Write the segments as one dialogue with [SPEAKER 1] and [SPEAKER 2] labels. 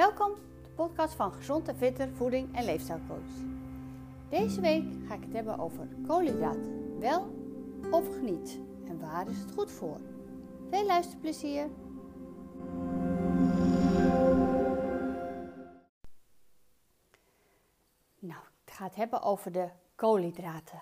[SPEAKER 1] Welkom, de podcast van Gezond en Fitter Voeding en Leefstijlcoach. Deze week ga ik het hebben over koolhydraten. Wel of niet? En waar is het goed voor? Veel luisterplezier! Nou, ik ga het hebben over de koolhydraten.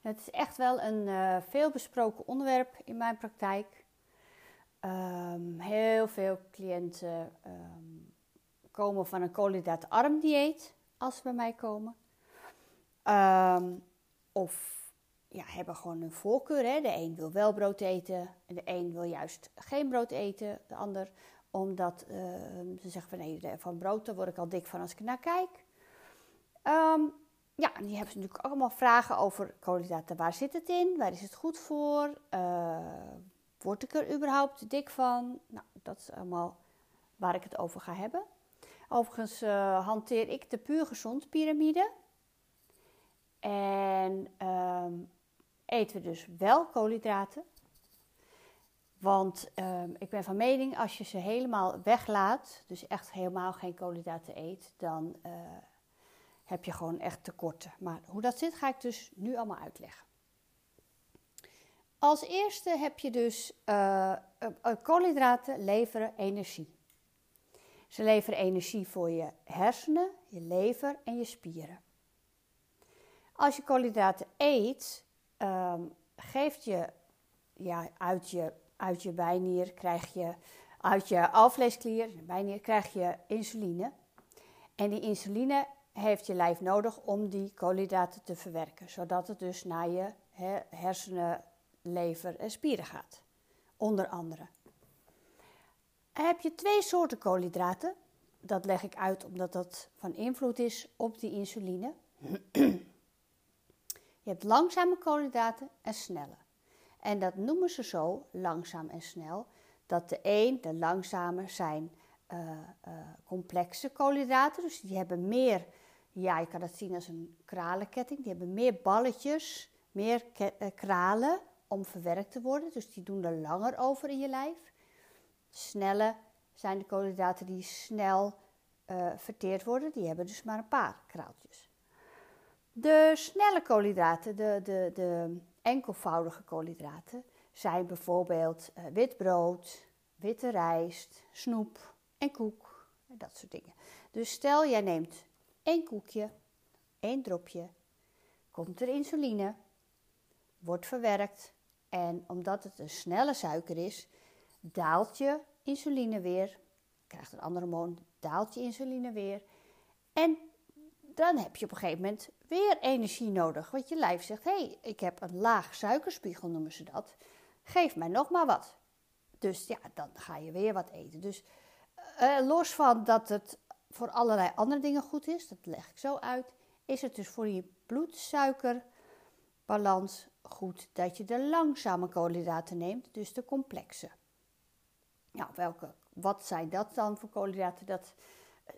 [SPEAKER 1] Het is echt wel een uh, veelbesproken onderwerp in mijn praktijk. Um, heel veel cliënten um, komen van een koolhydraatarm dieet als ze bij mij komen. Um, of ja, hebben gewoon een voorkeur. Hè. De een wil wel brood eten en de een wil juist geen brood eten. De ander omdat ze zeggen van nee, van brood word ik al dik van als ik naar kijk. ja, die hebben ze natuurlijk allemaal vragen over koolhydraten. Waar zit het in? Waar is het goed voor? Word ik er überhaupt dik van? Nou, dat is allemaal waar ik het over ga hebben. Overigens uh, hanteer ik de puur gezond piramide. En um, eten we dus wel koolhydraten. Want um, ik ben van mening, als je ze helemaal weglaat, dus echt helemaal geen koolhydraten eet, dan uh, heb je gewoon echt tekorten. Maar hoe dat zit, ga ik dus nu allemaal uitleggen. Als eerste heb je dus uh, koolhydraten leveren energie. Ze leveren energie voor je hersenen, je lever en je spieren. Als je koolhydraten eet, um, geeft je, ja, uit je uit je bijnier krijg je, uit je alvleesklier, bijnier krijg je insuline. En die insuline heeft je lijf nodig om die koolhydraten te verwerken, zodat het dus naar je hersenen lever en spieren gaat. Onder andere. Heb je twee soorten koolhydraten. Dat leg ik uit omdat dat van invloed is op die insuline. je hebt langzame koolhydraten en snelle. En dat noemen ze zo, langzaam en snel, dat de een, de langzame, zijn uh, uh, complexe koolhydraten. Dus die hebben meer, ja, je kan het zien als een kralenketting. Die hebben meer balletjes, meer uh, kralen om verwerkt te worden. Dus die doen er langer over in je lijf. Snelle zijn de koolhydraten die snel uh, verteerd worden. Die hebben dus maar een paar kraaltjes. De snelle koolhydraten, de, de, de enkelvoudige koolhydraten, zijn bijvoorbeeld uh, wit brood, witte rijst, snoep en koek. Dat soort dingen. Dus stel jij neemt één koekje, één dropje, komt er insuline, wordt verwerkt, en omdat het een snelle suiker is, daalt je insuline weer. Krijgt een andere hormoon, daalt je insuline weer. En dan heb je op een gegeven moment weer energie nodig. Want je lijf zegt: hé, hey, ik heb een laag suikerspiegel, noemen ze dat. Geef mij nog maar wat. Dus ja, dan ga je weer wat eten. Dus uh, los van dat het voor allerlei andere dingen goed is, dat leg ik zo uit, is het dus voor je bloedsuikerbalans goed dat je de langzame koolhydraten neemt, dus de complexe. Nou, welke, wat zijn dat dan voor koolhydraten? Dat,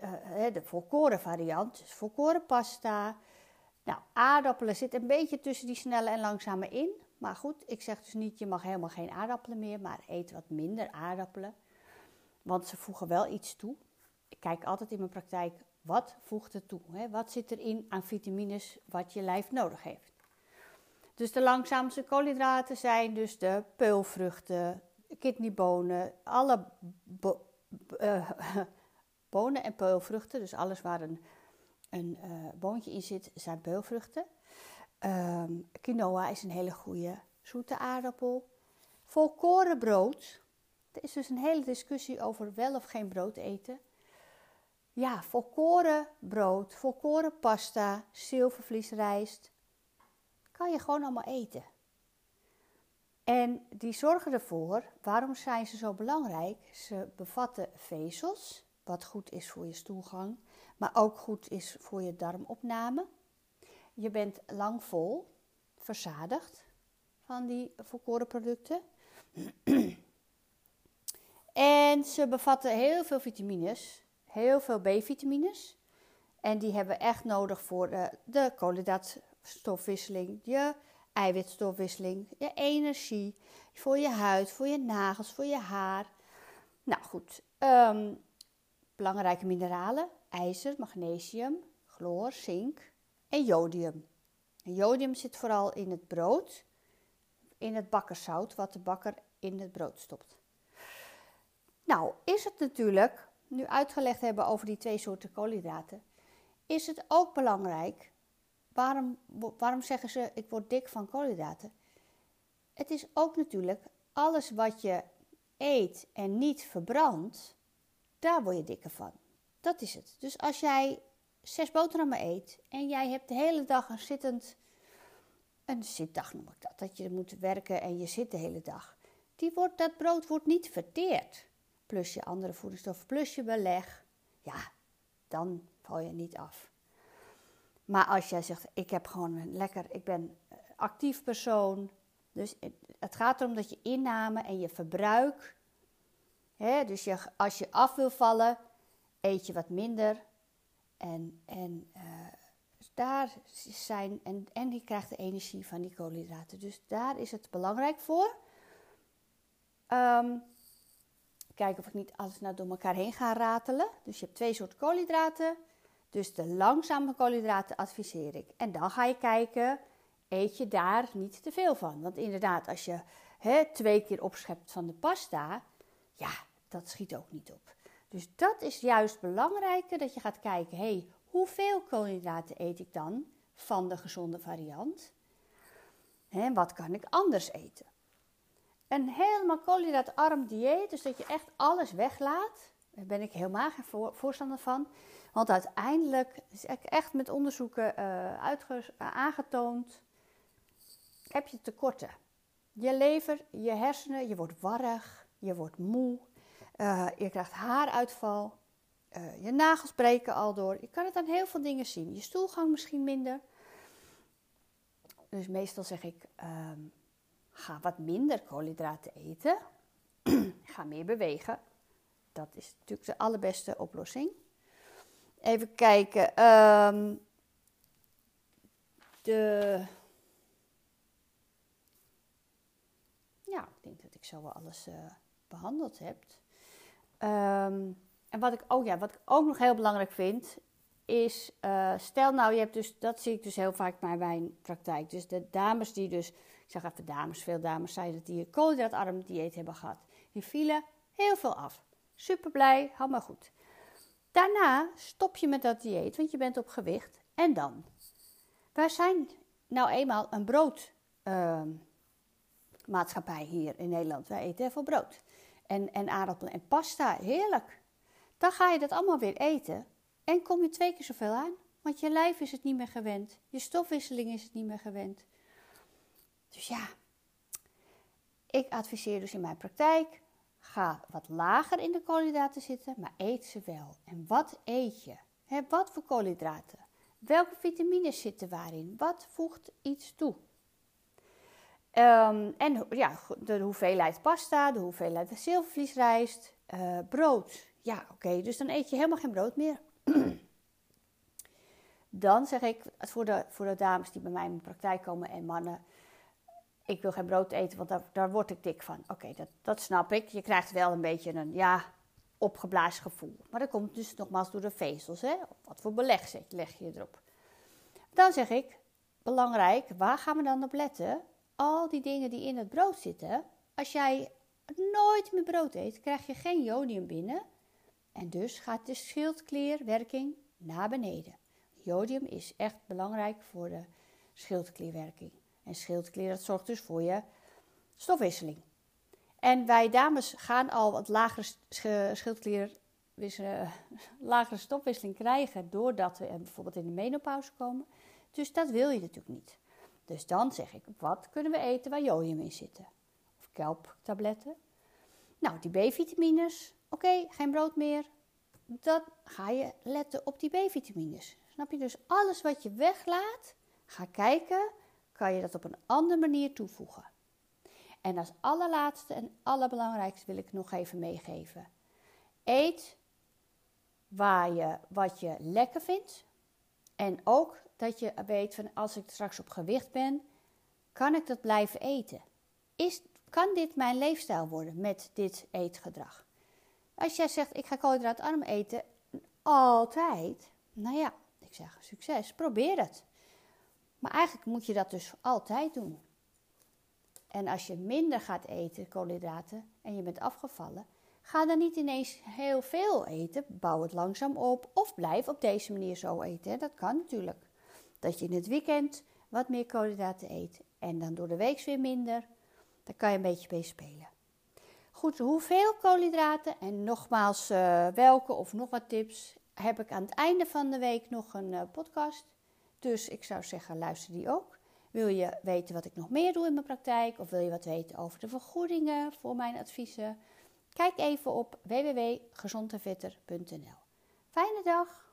[SPEAKER 1] uh, de volkoren variant, dus volkoren pasta. Nou, aardappelen zitten een beetje tussen die snelle en langzame in. Maar goed, ik zeg dus niet, je mag helemaal geen aardappelen meer, maar eet wat minder aardappelen. Want ze voegen wel iets toe. Ik kijk altijd in mijn praktijk, wat voegt het toe? Hè? Wat zit erin aan vitamines wat je lijf nodig heeft? Dus de langzaamste koolhydraten zijn dus de peulvruchten, kidneybonen, alle uh, bonen en peulvruchten. Dus alles waar een, een uh, boontje in zit, zijn peulvruchten. Um, quinoa is een hele goede zoete aardappel. Volkorenbrood. Er is dus een hele discussie over wel of geen brood eten. Ja, volkoren brood, volkoren pasta, zilvervliesrijst, kan je gewoon allemaal eten. En die zorgen ervoor, waarom zijn ze zo belangrijk? Ze bevatten vezels, wat goed is voor je stoelgang, maar ook goed is voor je darmopname. Je bent lang vol, verzadigd van die volkoren producten. en ze bevatten heel veel vitamines, heel veel B-vitamines. En die hebben we echt nodig voor de, de stofwisseling, je eiwitstofwisseling, je energie, voor je huid, voor je nagels, voor je haar. Nou goed, um, belangrijke mineralen: ijzer, magnesium, chloor, zink en jodium. En jodium zit vooral in het brood, in het bakkerszout, wat de bakker in het brood stopt. Nou, is het natuurlijk, nu uitgelegd hebben over die twee soorten koolhydraten, is het ook belangrijk. Waarom, waarom zeggen ze ik word dik van koolhydraten? Het is ook natuurlijk alles wat je eet en niet verbrandt, daar word je dikker van. Dat is het. Dus als jij zes boterhammen eet en jij hebt de hele dag een zittend, een zitdag noem ik dat, dat je moet werken en je zit de hele dag. Die wordt, dat brood wordt niet verteerd. Plus je andere voedingsstoffen, plus je beleg. Ja, dan val je niet af. Maar als jij zegt, ik heb gewoon een lekker, ik ben actief persoon. Dus het gaat erom dat je inname en je verbruik. Hè, dus je, als je af wil vallen, eet je wat minder. En, en uh, daar zijn, en, en je krijgt de energie van die koolhydraten. Dus daar is het belangrijk voor. Um, kijken of ik niet alles nou door elkaar heen ga ratelen. Dus je hebt twee soorten koolhydraten. Dus de langzame koolhydraten adviseer ik. En dan ga je kijken, eet je daar niet te veel van. Want inderdaad, als je hè, twee keer opschept van de pasta, ja, dat schiet ook niet op. Dus dat is juist belangrijker, dat je gaat kijken, hé, hoeveel koolhydraten eet ik dan van de gezonde variant? En wat kan ik anders eten? Een helemaal koolhydraatarm dieet, dus dat je echt alles weglaat, daar ben ik helemaal geen voorstander van. Want uiteindelijk is echt met onderzoeken uh, aangetoond, heb je tekorten. Je lever, je hersenen, je wordt warrig, je wordt moe, uh, je krijgt haaruitval, uh, je nagels breken al door. Je kan het aan heel veel dingen zien. Je stoelgang misschien minder. Dus meestal zeg ik, ehm, ga wat minder koolhydraten eten. ga meer bewegen. Dat is natuurlijk de allerbeste oplossing. Even kijken. Um, de. Ja, ik denk dat ik zo wel alles uh, behandeld heb. Um, en wat ik, ook, ja, wat ik ook nog heel belangrijk vind, is, uh, stel nou, je hebt dus, dat zie ik dus heel vaak bij mijn praktijk. Dus de dames die dus, ik zeg even dames, veel dames zijn dat die een koolhydraatarm dieet hebben gehad. Die vielen heel veel af. Super blij, allemaal goed. Daarna stop je met dat dieet, want je bent op gewicht. En dan? Wij zijn nou eenmaal een broodmaatschappij uh, hier in Nederland. Wij eten heel veel brood. En, en aardappelen en pasta, heerlijk. Dan ga je dat allemaal weer eten en kom je twee keer zoveel aan. Want je lijf is het niet meer gewend. Je stofwisseling is het niet meer gewend. Dus ja, ik adviseer dus in mijn praktijk: ga wat lager in de koolhydraten zitten, maar eet ze wel. En wat eet je? Wat voor koolhydraten? Welke vitamines zitten waarin? Wat voegt iets toe? Um, en ja, de hoeveelheid pasta, de hoeveelheid zilvervliesrijst, uh, brood. Ja, oké, dus dan eet je helemaal geen brood meer. dan zeg ik voor de, voor de dames die bij mij in de praktijk komen en mannen, ik wil geen brood eten, want daar, word ik dik van. Oké, dat, dat snap ik. Je krijgt wel een beetje een, ja, opgeblazen gevoel. Maar dat komt dus nogmaals door de vezels. Hè? Wat voor beleg zet, leg je erop? Dan zeg ik, belangrijk, waar gaan we dan op letten? Al die dingen die in het brood zitten. Als jij nooit meer brood eet, krijg je geen jodium binnen. En dus gaat de schildklierwerking naar beneden. Jodium is echt belangrijk voor de schildklierwerking. En schildklier dat zorgt dus voor je stofwisseling. En wij dames gaan al wat lagere schildklier, lagere stofwisseling krijgen doordat we bijvoorbeeld in de menopauze komen. Dus dat wil je natuurlijk niet. Dus dan zeg ik, wat kunnen we eten waar jodium in zitten? Of kelptabletten. Nou, die B-vitamines, oké, geen brood meer. Dan ga je letten op die B-vitamines. Snap je? Dus alles wat je weglaat, ga kijken, kan je dat op een andere manier toevoegen. En als allerlaatste en allerbelangrijkste wil ik nog even meegeven. Eet waar je, wat je lekker vindt. En ook dat je weet van als ik straks op gewicht ben, kan ik dat blijven eten? Is, kan dit mijn leefstijl worden met dit eetgedrag? Als jij zegt ik ga koolhydraatarm eten altijd. Nou ja, ik zeg succes, probeer het. Maar eigenlijk moet je dat dus altijd doen. En als je minder gaat eten, koolhydraten, en je bent afgevallen, ga dan niet ineens heel veel eten. Bouw het langzaam op of blijf op deze manier zo eten. Dat kan natuurlijk. Dat je in het weekend wat meer koolhydraten eet en dan door de week weer minder. Daar kan je een beetje mee spelen. Goed, hoeveel koolhydraten en nogmaals uh, welke of nog wat tips heb ik aan het einde van de week nog een uh, podcast. Dus ik zou zeggen, luister die ook. Wil je weten wat ik nog meer doe in mijn praktijk of wil je wat weten over de vergoedingen voor mijn adviezen? Kijk even op www.gezondevetter.nl. Fijne dag!